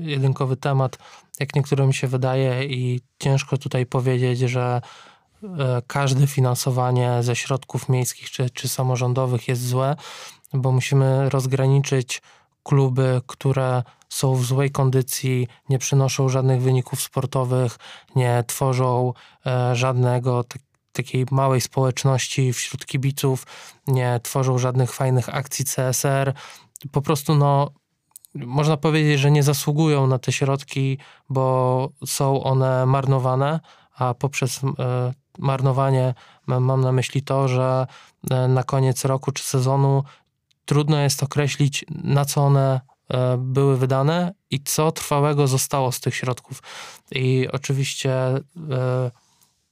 jedynkowy temat, jak niektórym się wydaje i ciężko tutaj powiedzieć, że e, każde finansowanie ze środków miejskich czy, czy samorządowych jest złe, bo musimy rozgraniczyć kluby, które są w złej kondycji, nie przynoszą żadnych wyników sportowych, nie tworzą e, żadnego takiej małej społeczności wśród kibiców, nie tworzą żadnych fajnych akcji CSR. Po prostu no, można powiedzieć, że nie zasługują na te środki, bo są one marnowane, a poprzez e, marnowanie mam na myśli to, że e, na koniec roku czy sezonu trudno jest określić, na co one e, były wydane i co trwałego zostało z tych środków. I oczywiście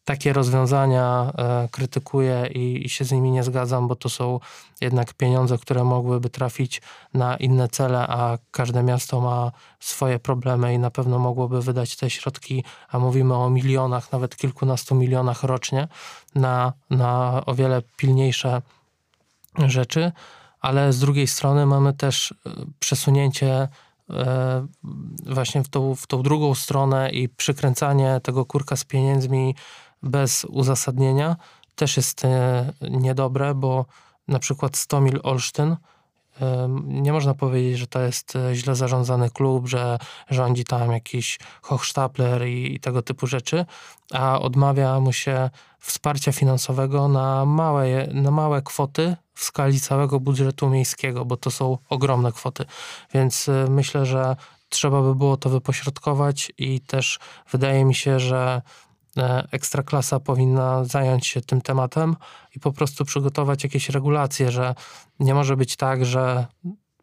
takie rozwiązania e, krytykuję i, się z nimi nie zgadzam, bo to są jednak pieniądze, które mogłyby trafić na inne cele, a każde miasto ma swoje problemy i na pewno mogłoby wydać te środki, a mówimy o milionach, nawet kilkunastu milionach rocznie, na, na o wiele pilniejsze rzeczy. Ale z drugiej strony mamy też e, przesunięcie e, właśnie w tą, w tą drugą stronę i przykręcanie tego kurka z pieniędzmi bez uzasadnienia też jest e, niedobre, bo na przykład Stomil Olsztyn e, nie można powiedzieć, że to jest e, źle zarządzany klub, że rządzi tam jakiś Hochstapler i, i tego typu rzeczy, a odmawia mu się wsparcia finansowego na małe, na małe kwoty w skali całego budżetu miejskiego, bo to są ogromne kwoty. Więc myślę, że trzeba by było to wypośrodkować i też wydaje mi się, że Ekstraklasa powinna zająć się tym tematem i po prostu przygotować jakieś regulacje, że nie może być tak, że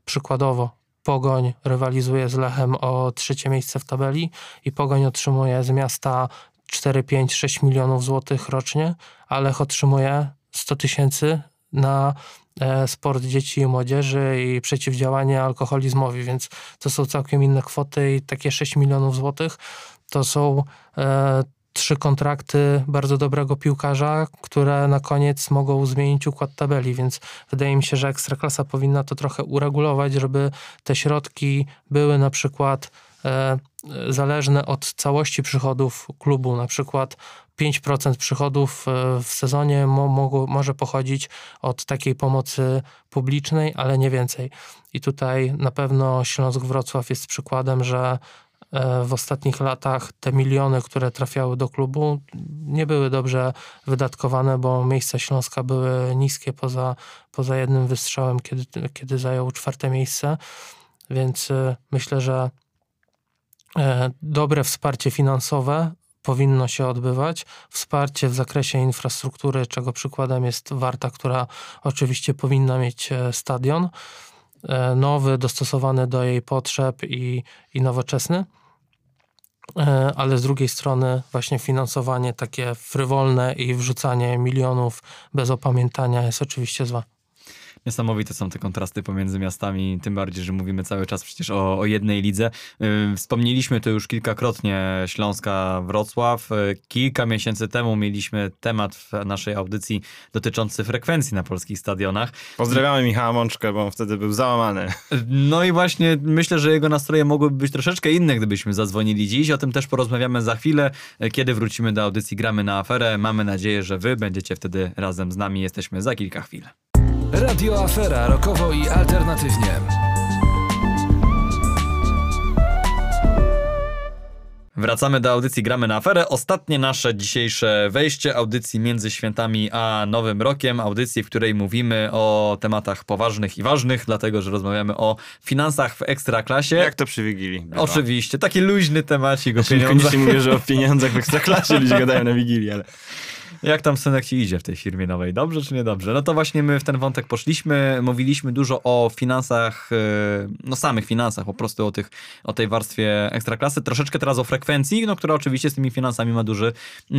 przykładowo Pogoń rywalizuje z Lechem o trzecie miejsce w tabeli i Pogoń otrzymuje z miasta 4, 5, 6 milionów złotych rocznie, a Lech otrzymuje 100 tysięcy na e, sport dzieci i młodzieży i przeciwdziałanie alkoholizmowi, więc to są całkiem inne kwoty i takie 6 milionów złotych to są e, trzy kontrakty bardzo dobrego piłkarza, które na koniec mogą zmienić układ tabeli, więc wydaje mi się, że Ekstraklasa powinna to trochę uregulować, żeby te środki były na przykład e, zależne od całości przychodów klubu, na przykład 5% przychodów e, w sezonie mo, może pochodzić od takiej pomocy publicznej, ale nie więcej. I tutaj na pewno Śląsk Wrocław jest przykładem, że w ostatnich latach te miliony, które trafiały do klubu, nie były dobrze wydatkowane, bo miejsca Śląska były niskie poza, poza jednym wystrzałem, kiedy, kiedy zajął czwarte miejsce. Więc e, myślę, że dobre wsparcie finansowe powinno się odbywać. Wsparcie w zakresie infrastruktury, czego przykładem jest Warta, która oczywiście powinna mieć e, stadion e, nowy, dostosowany do jej potrzeb i, i nowoczesny. E, ale z drugiej strony właśnie finansowanie takie frywolne i wrzucanie milionów bez opamiętania jest oczywiście złe. Niesamowite są te kontrasty pomiędzy miastami, tym bardziej, że mówimy cały czas przecież o, o jednej lidze. Yy, wspomnieliśmy to już kilkakrotnie Śląska Wrocław. Yy, kilka miesięcy temu mieliśmy temat w naszej audycji dotyczący frekwencji na polskich stadionach. Pozdrawiamy Michała Mączkę, bo on wtedy był załamany. No i właśnie myślę, że jego nastroje mogłyby być troszeczkę inne, gdybyśmy zadzwonili dziś. O tym też porozmawiamy za chwilę, kiedy wrócimy do audycji Gramy na aferę. Mamy nadzieję, że wy będziecie wtedy razem z nami. Jesteśmy za kilka chwil. Radio Afera rokowo i alternatywnie. Wracamy do audycji Gramy na aferę. Ostatnie nasze dzisiejsze wejście audycji między świętami a Nowym Rokiem. Audycji, w której mówimy o tematach poważnych i ważnych, dlatego że rozmawiamy o finansach w ekstraklasie. Jak to przy Wigilii? bywa. Oczywiście, taki luźny temacik o Znaczy, pieniądzach. Niekoniecznie mówię, że o pieniądzach w ekstraklasie ludzie gadają na Wigilii, ale... Jak tam synek ci idzie w tej firmie nowej? Dobrze czy niedobrze? No to właśnie my w ten wątek poszliśmy. Mówiliśmy dużo o finansach, e, no samych finansach, po prostu o, tych, o tej warstwie ekstraklasy. Troszeczkę teraz o frekwencji, no, która oczywiście z tymi finansami ma duży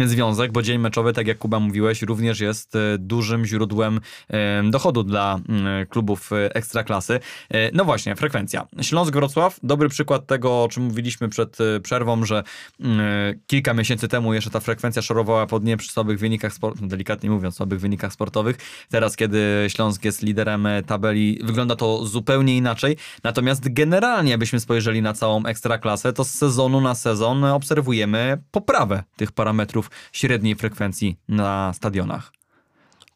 związek, bo dzień meczowy, tak jak Kuba mówiłeś, również jest e, dużym źródłem e, dochodu dla klubów ekstraklasy. No właśnie, frekwencja. Śląsk-Wrocław, dobry przykład tego, o czym mówiliśmy przed przerwą, że mm, kilka miesięcy temu jeszcze ta frekwencja szorowała pod nie przy słabych wynikach, spor- no, delikatnie mówiąc, słabych wynikach sportowych. Teraz, kiedy Śląsk jest liderem e, tabeli, wygląda to zupełnie inaczej. Natomiast generalnie, jakbyśmy spojrzeli na całą ekstraklasę, to z sezonu na sezon obserwujemy poprawę tych parametrów średniej frekwencji na stadionach.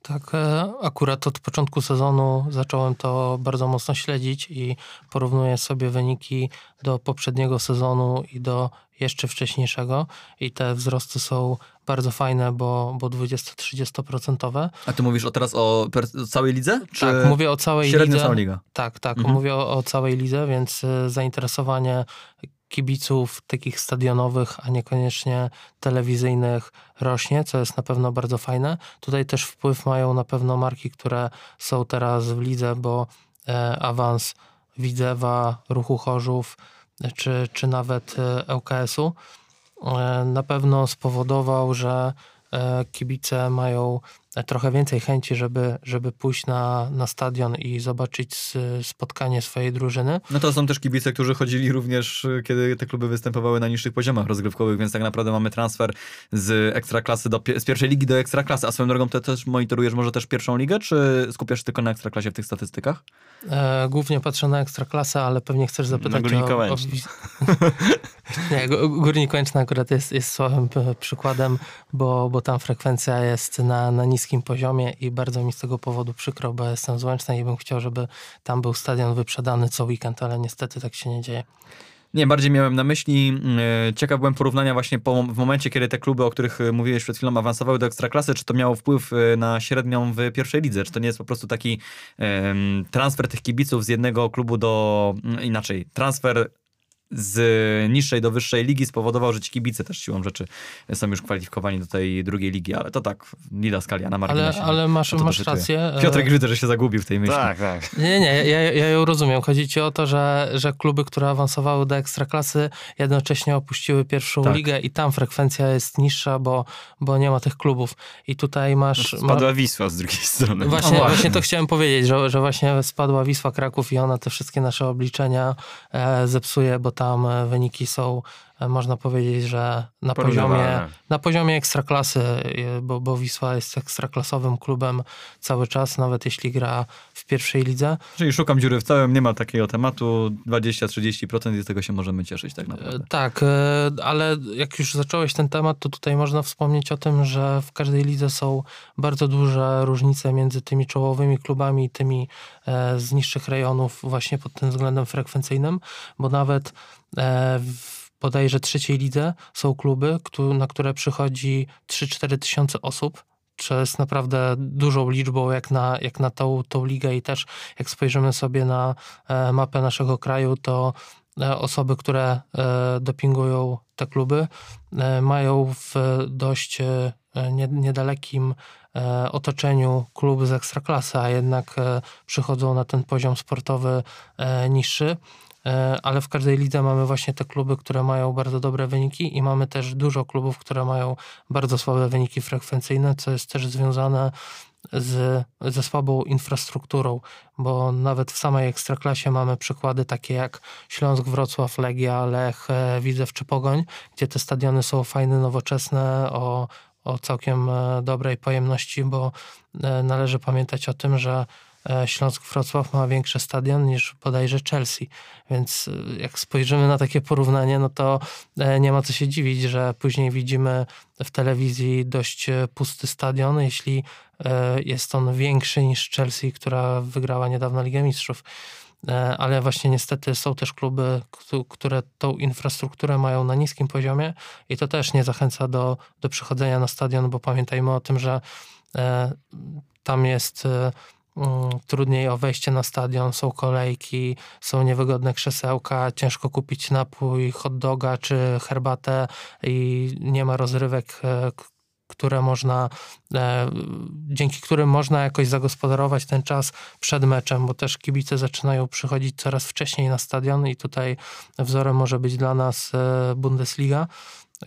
Tak, e, akurat od początku sezonu zacząłem to bardzo mocno śledzić i porównuję sobie wyniki do poprzedniego sezonu i do jeszcze wcześniejszego i te wzrosty są bardzo fajne, bo, bo 20-30%. A ty mówisz o teraz o całej lidze? Czy Tak, mówię o całej średnio lidze. cała liga? Tak, tak, Mhm. mówię o, o całej lidze, więc y, zainteresowanie kibiców takich stadionowych, a niekoniecznie telewizyjnych rośnie, co jest na pewno bardzo fajne. Tutaj też wpływ mają na pewno marki, które są teraz w lidze, bo e, awans Widzewa, Ruchu Chorzów, e, czy, czy nawet e, ŁKS-u e, na pewno spowodował, że e, kibice mają e, trochę więcej chęci, żeby, żeby pójść na, na stadion i zobaczyć spotkanie swojej drużyny. No to są też kibice, którzy chodzili również, y, kiedy te kluby występowały na niższych poziomach rozgrywkowych, więc tak naprawdę mamy transfer z ekstraklasy do, z pierwszej ligi do ekstraklasy. A swoją drogą ty też monitorujesz może też pierwszą ligę, czy skupiasz się tylko na ekstraklasie w tych statystykach? E, głównie patrzę na ekstraklasę, ale pewnie chcesz zapytać Górnika o... o Nie, Gó- Górnik Łęczna akurat jest, jest słabym p- przykładem, bo, bo tam frekwencja jest na, na niskim poziomie i bardzo mi z tego powodu przykro, bo jestem z i bym chciał, żeby tam był stadion wyprzedany co weekend, ale niestety tak się nie dzieje. Nie, bardziej miałem na myśli, e, ciekaw byłem porównania właśnie po, w momencie, kiedy te kluby, o których e, mówiłeś przed chwilą, awansowały do Ekstraklasy, czy to miało wpływ e, na średnią w pierwszej lidze, czy to nie jest po prostu taki em, transfer tych kibiców z jednego klubu do, mm, inaczej, transfer z niższej do wyższej ligi spowodował, że ci kibice też siłą rzeczy są już kwalifikowani do tej drugiej ligi, ale to tak, Lida Skalia na Ale, marginesie. ale masz, Ja to masz doczytuję. rację. e, Piotrek widzę, że się zagubił w tej myśli. Tak, tak. Nie, nie, ja, ja ją rozumiem. Chodzi ci o to, że, że kluby, które awansowały do ekstraklasy, jednocześnie opuściły pierwszą Tak. ligę i tam frekwencja jest niższa, bo, bo nie ma tych klubów. I tutaj masz. ma- Spadła Wisła z drugiej strony. Właśnie, No właśnie. właśnie to chciałem powiedzieć, że, że właśnie spadła Wisła Kraków i ona te wszystkie nasze obliczenia e, zepsuje, bo tam e, wyniki są, można powiedzieć, że na poziomie, na poziomie ekstraklasy, e, bo, bo Wisła jest ekstraklasowym klubem cały czas, nawet jeśli gra w pierwszej lidze. Czyli szukam dziury w całym, nie ma takiego tematu, 20-30% i z tego się możemy cieszyć tak E, naprawdę. Tak, e, ale jak już zacząłeś ten temat, to tutaj można wspomnieć o tym, że w każdej lidze są bardzo duże różnice między tymi czołowymi klubami i tymi e, z niższych rejonów właśnie pod tym względem frekwencyjnym, bo nawet e, w bodajże trzeciej lidze są kluby, na które przychodzi 3-4 tysiące osób, co jest naprawdę dużą liczbą jak na, jak na tą, tą ligę i też jak spojrzymy sobie na e, mapę naszego kraju, to e, osoby, które e, dopingują te kluby, mają w dość nie- niedalekim otoczeniu kluby z ekstraklasy, a jednak przychodzą na ten poziom sportowy niższy. E, Ale w każdej lidze mamy właśnie te kluby, które mają bardzo dobre wyniki i mamy też dużo klubów, które mają bardzo słabe wyniki frekwencyjne, co jest też związane z, ze słabą infrastrukturą, bo nawet w samej ekstraklasie mamy przykłady takie jak Śląsk, Wrocław, Legia, Lech, e, Widzew czy Pogoń, gdzie te stadiony są fajne, nowoczesne, o, o całkiem e, dobrej pojemności, bo należy pamiętać o tym, że Śląsk Wrocław ma większy stadion niż bodajże Chelsea. Więc e, jak spojrzymy na takie porównanie, no to e, nie ma co się dziwić, że później widzimy w telewizji dość e, pusty stadion, jeśli e, jest on większy niż Chelsea, która wygrała niedawno Ligę Mistrzów. E, Ale właśnie niestety są też kluby, któ- które tą infrastrukturę mają na niskim poziomie i to też nie zachęca do, do przychodzenia na stadion, bo pamiętajmy o tym, że e, tam jest e, trudniej o wejście na stadion, są kolejki, są niewygodne krzesełka, ciężko kupić napój, hot doga czy herbatę i nie ma rozrywek, e, które można, dzięki którym można jakoś zagospodarować ten czas przed meczem, bo też kibice zaczynają przychodzić coraz wcześniej na stadion i tutaj wzorem może być dla nas e, Bundesliga,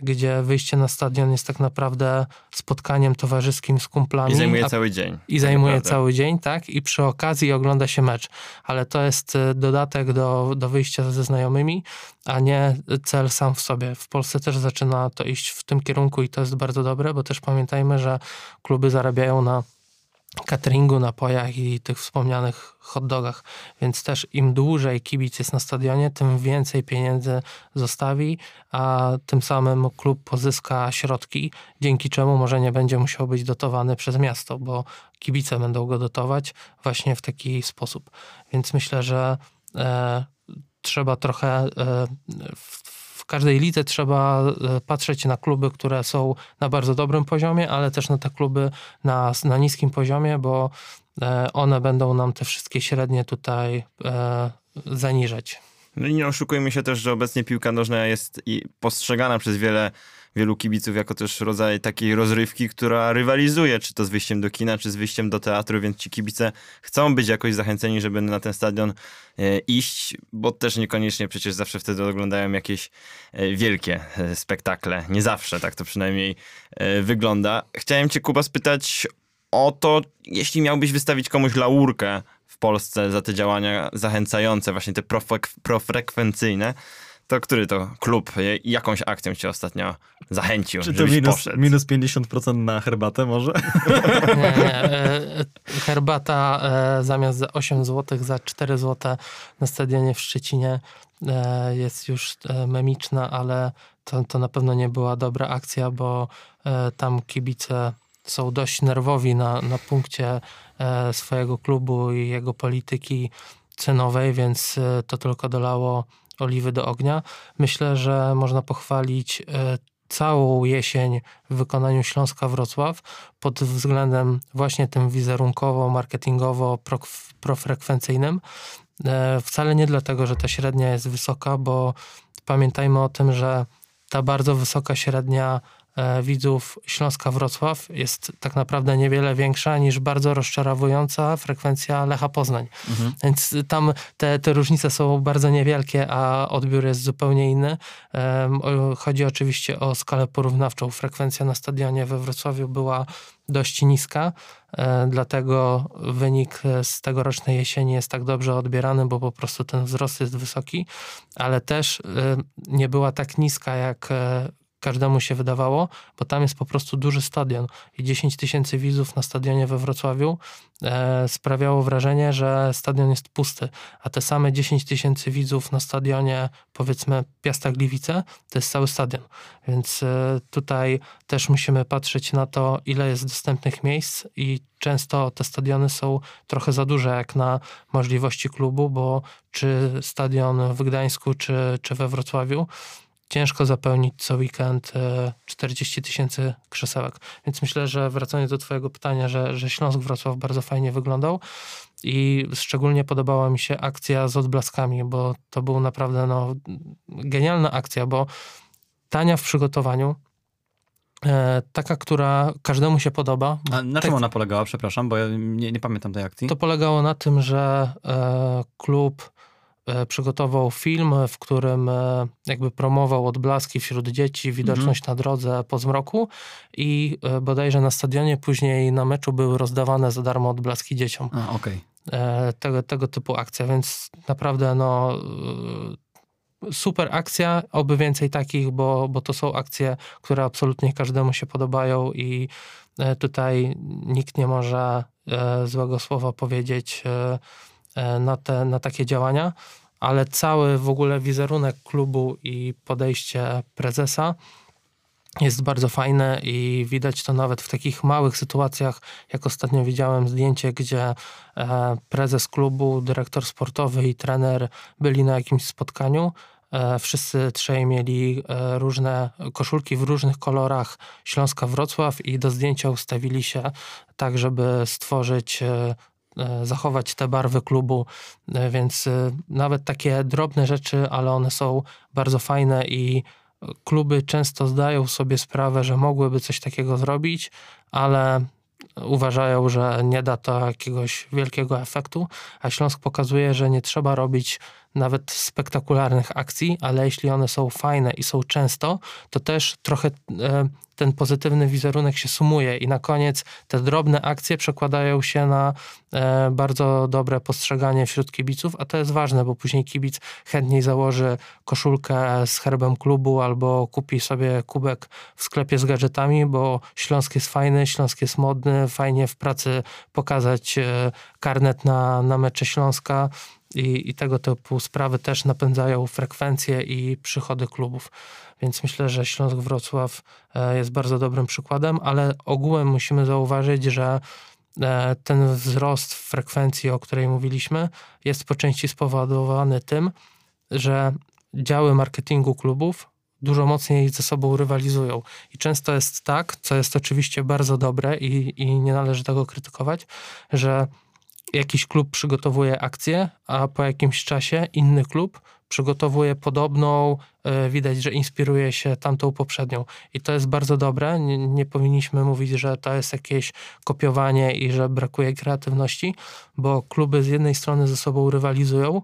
gdzie wyjście na stadion jest tak naprawdę spotkaniem towarzyskim z kumplami. I zajmuje a- cały dzień. i tak zajmuje naprawdę. cały dzień, tak? I przy okazji ogląda się mecz. Ale to jest e, dodatek do, do wyjścia ze znajomymi, a nie cel sam w sobie. W Polsce też zaczyna to iść w tym kierunku i to jest bardzo dobre, bo też pamiętajmy, że kluby zarabiają na cateringu, napojach i tych wspomnianych hot dogach, więc też im dłużej kibic jest na stadionie, tym więcej pieniędzy zostawi, a tym samym klub pozyska środki, dzięki czemu może nie będzie musiał być dotowany przez miasto, bo kibice będą go dotować właśnie w taki sposób. Więc myślę, że e, trzeba trochę e, w, każdej lidze trzeba e, patrzeć na kluby, które są na bardzo dobrym poziomie, ale też na te kluby na, na niskim poziomie, bo e, one będą nam te wszystkie średnie tutaj e, zaniżać. No i nie oszukujmy się też, że obecnie piłka nożna jest postrzegana przez wiele, wielu kibiców jako też rodzaj takiej rozrywki, która rywalizuje, czy to z wyjściem do kina, czy z wyjściem do teatru, więc ci kibice chcą być jakoś zachęceni, żeby na ten stadion e, iść, bo też niekoniecznie przecież zawsze wtedy oglądają jakieś e, wielkie e, spektakle. Nie zawsze, tak to przynajmniej wygląda. Chciałem cię, Kuba, spytać o to, jeśli miałbyś wystawić komuś laurkę w Polsce za te działania zachęcające, właśnie te profek- profrekwencyjne, to który to klub, jakąś akcją cię ostatnio zachęcił, Czy to żebyś minus, poszedł? minus 50% na herbatę może? Nie, nie. e, Herbata e, zamiast za 8 zł, za 4 zł na stadionie w Szczecinie e, jest już memiczna, ale to, to na pewno nie była dobra akcja, bo tam kibice są dość nerwowi na, na punkcie swojego klubu i jego polityki cenowej, więc to tylko dolało oliwy do ognia. Myślę, że można pochwalić e, całą jesień w wykonaniu Śląska Wrocław pod względem właśnie tym wizerunkowo, marketingowo, pro- profrekwencyjnym. E, Wcale nie dlatego, że ta średnia jest wysoka, bo pamiętajmy o tym, że ta bardzo wysoka średnia widzów Śląska Wrocław jest tak naprawdę niewiele większa niż bardzo rozczarowująca frekwencja Lecha Poznań. Więc tam te, te różnice są bardzo niewielkie, a odbiór jest zupełnie inny. Chodzi oczywiście o skalę porównawczą. Frekwencja na stadionie we Wrocławiu była dość niska, e, dlatego wynik e, z tegorocznej jesieni jest tak dobrze odbierany, bo po prostu ten wzrost jest wysoki, ale też e, nie była tak niska, jak e, każdemu się wydawało, bo tam jest po prostu duży stadion i 10 tysięcy widzów na stadionie we Wrocławiu e, sprawiało wrażenie, że stadion jest pusty, a te same 10 tysięcy widzów na stadionie, powiedzmy Piasta Gliwice, to jest cały stadion. Więc e, tutaj też musimy patrzeć na to, ile jest dostępnych miejsc i często te stadiony są trochę za duże jak na możliwości klubu, bo czy stadion w Gdańsku, czy, czy we Wrocławiu, ciężko zapełnić co weekend e, 40 tysięcy krzesełek. Więc myślę, że wracając do twojego pytania, że, że Śląsk Wrocław bardzo fajnie wyglądał i szczególnie podobała mi się akcja z odblaskami, bo to był naprawdę no, genialna akcja, bo tania w przygotowaniu, e, taka, która każdemu się podoba. A na Tak- czym ona polegała, przepraszam, bo ja nie, nie pamiętam tej akcji. To polegało na tym, że e, klub e, przygotował film, w którym e, jakby promował odblaski wśród dzieci, widoczność na drodze po zmroku i e, bodajże na stadionie później na meczu były rozdawane za darmo odblaski dzieciom. A. E, tego, tego typu akcja, więc naprawdę no e, super akcja, oby więcej takich, bo, bo to są akcje, które absolutnie każdemu się podobają i e, tutaj nikt nie może e, złego słowa powiedzieć e, e, na, te, na takie działania, ale cały w ogóle wizerunek klubu i podejście prezesa jest bardzo fajne i widać to nawet w takich małych sytuacjach, jak ostatnio widziałem zdjęcie, gdzie e, prezes klubu, dyrektor sportowy i trener byli na jakimś spotkaniu. E, Wszyscy trzej mieli e, różne koszulki w różnych kolorach Śląska Wrocław i do zdjęcia ustawili się tak, żeby stworzyć zachować te barwy klubu, E, więc e, nawet takie drobne rzeczy, ale one są bardzo fajne i kluby często zdają sobie sprawę, że mogłyby coś takiego zrobić, ale uważają, że nie da to jakiegoś wielkiego efektu, a Śląsk pokazuje, że nie trzeba robić nawet spektakularnych akcji, ale jeśli one są fajne i są często, to też trochę e, ten pozytywny wizerunek się sumuje i na koniec te drobne akcje przekładają się na e, bardzo dobre postrzeganie wśród kibiców, a to jest ważne, bo później kibic chętniej założy koszulkę z herbem klubu albo kupi sobie kubek w sklepie z gadżetami, bo Śląsk jest fajny, Śląsk jest modny, fajnie w pracy pokazać e, karnet na, na mecze Śląska i, i tego typu sprawy też napędzają frekwencję i przychody klubów. Więc myślę, że Śląsk Wrocław e, jest bardzo dobrym przykładem, ale ogółem musimy zauważyć, że e, ten wzrost frekwencji, o której mówiliśmy, jest po części spowodowany tym, że działy marketingu klubów dużo mocniej ze sobą rywalizują. I często jest tak, co jest oczywiście bardzo dobre i, i nie należy tego krytykować, że jakiś klub przygotowuje akcję, a po jakimś czasie inny klub przygotowuje podobną, e, widać, że inspiruje się tamtą poprzednią. I to jest bardzo dobre. Nie, nie powinniśmy mówić, że to jest jakieś kopiowanie i że brakuje kreatywności, bo kluby z jednej strony ze sobą rywalizują,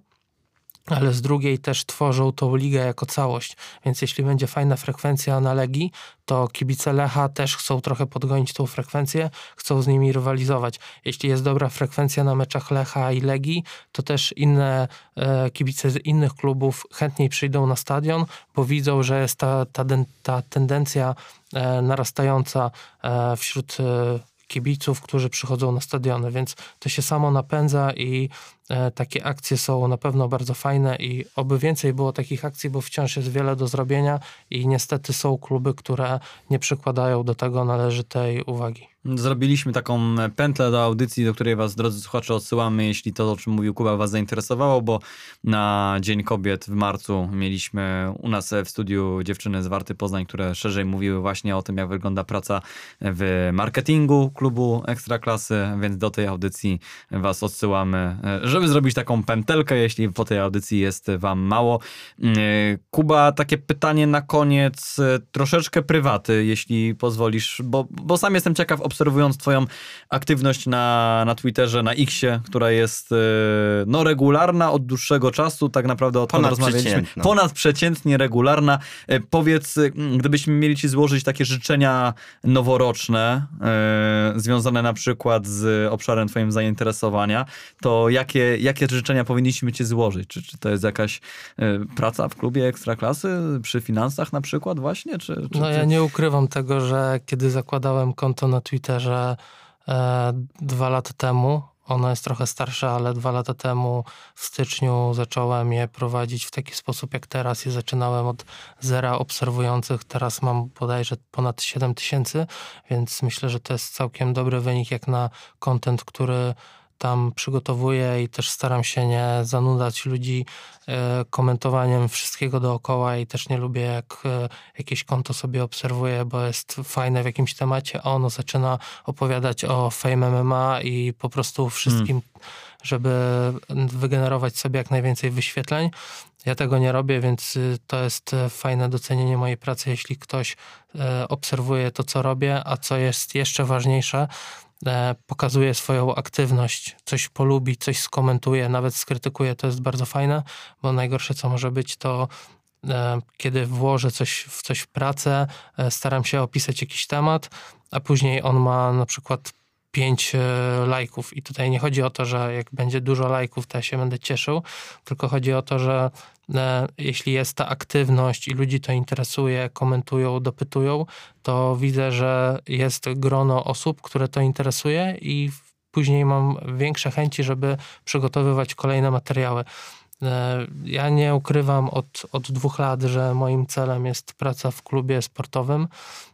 ale z drugiej też tworzą tą ligę jako całość. Więc jeśli będzie fajna frekwencja na Legii, to kibice Lecha też chcą trochę podgonić tą frekwencję, chcą z nimi rywalizować. Jeśli jest dobra frekwencja na meczach Lecha i Legii, to też inne e, kibice z innych klubów chętniej przyjdą na stadion, bo widzą, że jest ta, ta, ta tendencja e, narastająca e, wśród e, kibiców, którzy przychodzą na stadiony, więc to się samo napędza i e, takie akcje są na pewno bardzo fajne i oby więcej było takich akcji, bo wciąż jest wiele do zrobienia i niestety są kluby, które nie przykładają do tego należytej uwagi. Zrobiliśmy taką pętlę do audycji, do której was, drodzy słuchacze, odsyłamy, jeśli to, o czym mówił Kuba, was zainteresowało, bo na Dzień Kobiet w marcu mieliśmy u nas w studiu dziewczyny z Warty Poznań, które szerzej mówiły właśnie o tym, jak wygląda praca w marketingu klubu Ekstraklasy, więc do tej audycji was odsyłamy, żeby zrobić taką pętelkę, jeśli po tej audycji jest wam mało. Kuba, takie pytanie na koniec, troszeczkę prywaty, jeśli pozwolisz, bo, bo sam jestem ciekaw, obserwując twoją aktywność na, na Twitterze, na Xie, która jest e, no, regularna od dłuższego czasu, tak naprawdę odkąd rozmawialiśmy. Ponadprzeciętnie regularna. E, powiedz, gdybyśmy mieli ci złożyć takie życzenia noworoczne, e, związane na przykład z obszarem twoim zainteresowania, to jakie, jakie życzenia powinniśmy ci złożyć? Czy, czy to jest jakaś praca w klubie Ekstraklasy, przy finansach na przykład właśnie? Czy, czy, no ja nie ukrywam tego, że kiedy zakładałem konto na Twitterze, Twitterze e, dwa lata temu. Ono jest trochę starsze, ale dwa lata temu w styczniu zacząłem je prowadzić w taki sposób jak teraz i zaczynałem od zera obserwujących. Teraz mam bodajże ponad 7 tysięcy, więc myślę, że to jest całkiem dobry wynik jak na content, który tam przygotowuję i też staram się nie zanudzać ludzi e, komentowaniem wszystkiego dookoła i też nie lubię jak e, jakieś konto sobie obserwuję, bo jest fajne w jakimś temacie, a ono zaczyna opowiadać o Fame MMA i po prostu wszystkim, hmm. żeby wygenerować sobie jak najwięcej wyświetleń. Ja tego nie robię, więc y, to jest e, fajne docenienie mojej pracy, jeśli ktoś obserwuje to, co robię, a co jest jeszcze ważniejsze, pokazuje swoją aktywność, coś polubi, coś skomentuje, nawet skrytykuje, to jest bardzo fajne, bo najgorsze co może być to e, kiedy włożę coś w coś pracę, e, staram się opisać jakiś temat, a później on ma na przykład pięć lajków. I tutaj nie chodzi o to, że jak będzie dużo lajków, to ja się będę cieszył, tylko chodzi o to, że E, jeśli jest ta aktywność i ludzi to interesuje, komentują, dopytują, to widzę, że jest grono osób, które to interesuje i później mam większe chęci, żeby przygotowywać kolejne materiały. E, ja nie ukrywam od, od dwóch lat, że moim celem jest praca w klubie sportowym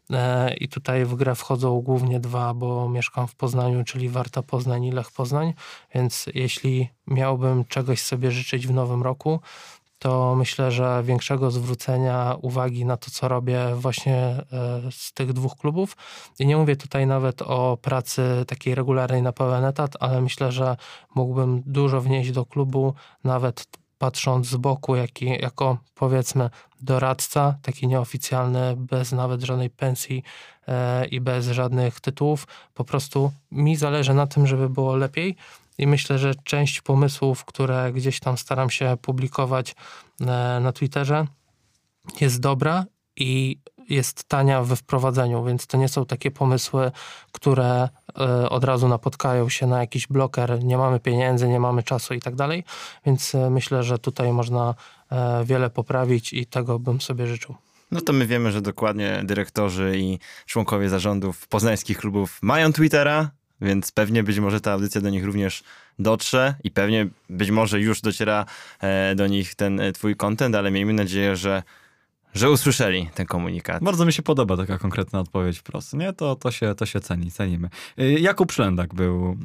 e, i tutaj w grę wchodzą głównie dwa, bo mieszkam w Poznaniu, czyli Warta Poznań i Lech Poznań, więc jeśli miałbym czegoś sobie życzyć w nowym roku, to myślę, że większego zwrócenia uwagi na to, co robię właśnie e, z tych dwóch klubów. I nie mówię tutaj nawet o pracy takiej regularnej na pełen etat, ale myślę, że mógłbym dużo wnieść do klubu, nawet patrząc z boku, jak, jako powiedzmy doradca, taki nieoficjalny, bez nawet żadnej pensji e, i bez żadnych tytułów. Po prostu mi zależy na tym, żeby było lepiej i myślę, że część pomysłów, które gdzieś tam staram się publikować e, na Twitterze, jest dobra i jest tania we wprowadzeniu, więc to nie są takie pomysły, które e, od razu napotkają się na jakiś bloker, nie mamy pieniędzy, nie mamy czasu i tak dalej, więc e, myślę, że tutaj można wiele poprawić i tego bym sobie życzył. No to my wiemy, że dokładnie dyrektorzy i członkowie zarządów poznańskich klubów mają Twittera, więc pewnie być może ta audycja do nich również dotrze i pewnie być może już dociera e, do nich ten e, twój content, ale miejmy nadzieję, że że usłyszeli ten komunikat. Bardzo mi się podoba taka konkretna odpowiedź wprost. Nie, to, to, się, to się ceni, cenimy. E, Jakub Szlendak był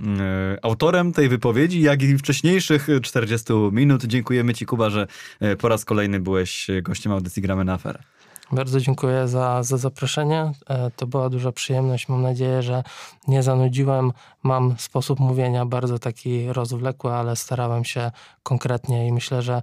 autorem tej wypowiedzi, jak i wcześniejszych 40 minut. Dziękujemy Ci, Kuba, że po raz kolejny byłeś gościem audycji Gramy na aferę. Bardzo dziękuję za, za zaproszenie. E, to była duża przyjemność. Mam nadzieję, że nie zanudziłem. Mam sposób mówienia bardzo taki rozwlekły, ale starałem się konkretnie i myślę, że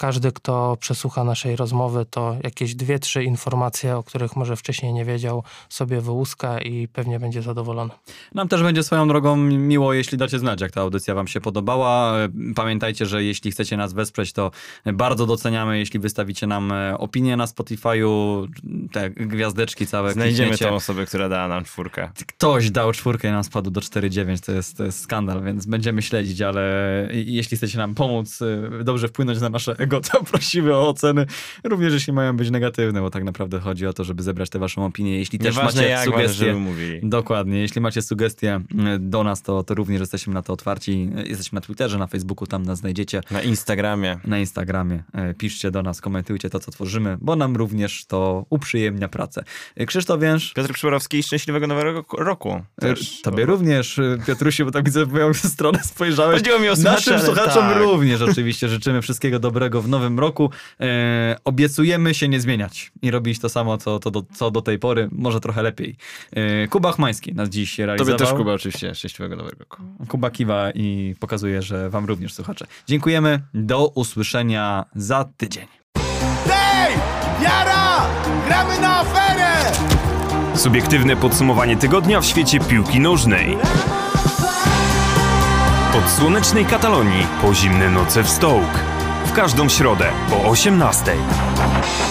każdy, kto przesłucha naszej rozmowy, to jakieś dwie, trzy informacje, o których może wcześniej nie wiedział, sobie wyłuska i pewnie będzie zadowolony. Nam też będzie swoją drogą miło, jeśli dacie znać, jak ta audycja wam się podobała. Pamiętajcie, że jeśli chcecie nas wesprzeć, to bardzo doceniamy, jeśli wystawicie nam e, opinię na Spotify'u, te gwiazdeczki całe. Znajdziemy klikniecie. tą osobę, która dała nam czwórkę. Ktoś dał czwórkę i nam spadł do 4,9, to jest, to jest skandal, więc będziemy śledzić, ale jeśli chcecie nam pomóc, e, dobrze wpłynąć na nasze to prosimy o oceny. Również jeśli mają być negatywne, bo tak naprawdę chodzi o to, żeby zebrać tę waszą opinię. Jeśli też Nieważne macie sugestie. Dokładnie. Jeśli macie sugestie e, do nas, to, to również jesteśmy na to otwarci. Jesteśmy na Twitterze, na Facebooku, tam nas znajdziecie. Na Instagramie. Na Instagramie. E, Piszcie do nas, komentujcie to, co tworzymy, bo nam również to uprzyjemnia pracę. E, Krzysztof Więż. Piotr Przyborowski, szczęśliwego nowego roku. e, Też. Tobie również, Piotrusiu, bo tak widzę w moją stronę spojrzałeś. Chodziło mi o słuchaczy, Naszym słuchaczom tak. również oczywiście życzymy wszystkiego dobrego w nowym roku. E, obiecujemy się nie zmieniać i robić to samo, co, to do, co do tej pory, może trochę lepiej. E, Kuba Chmański nas dziś realizował. Tobie też, Kuba, oczywiście. Szczęśliwego nowego roku. Kuba kiwa i pokazuje, że wam również słuchacze. Dziękujemy. Do usłyszenia za tydzień. Tej! Jara! Gramy na aferę! Subiektywne podsumowanie tygodnia w świecie piłki nożnej. Od słonecznej Katalonii po zimne noce w Stołk. W każdą środę po 18:00.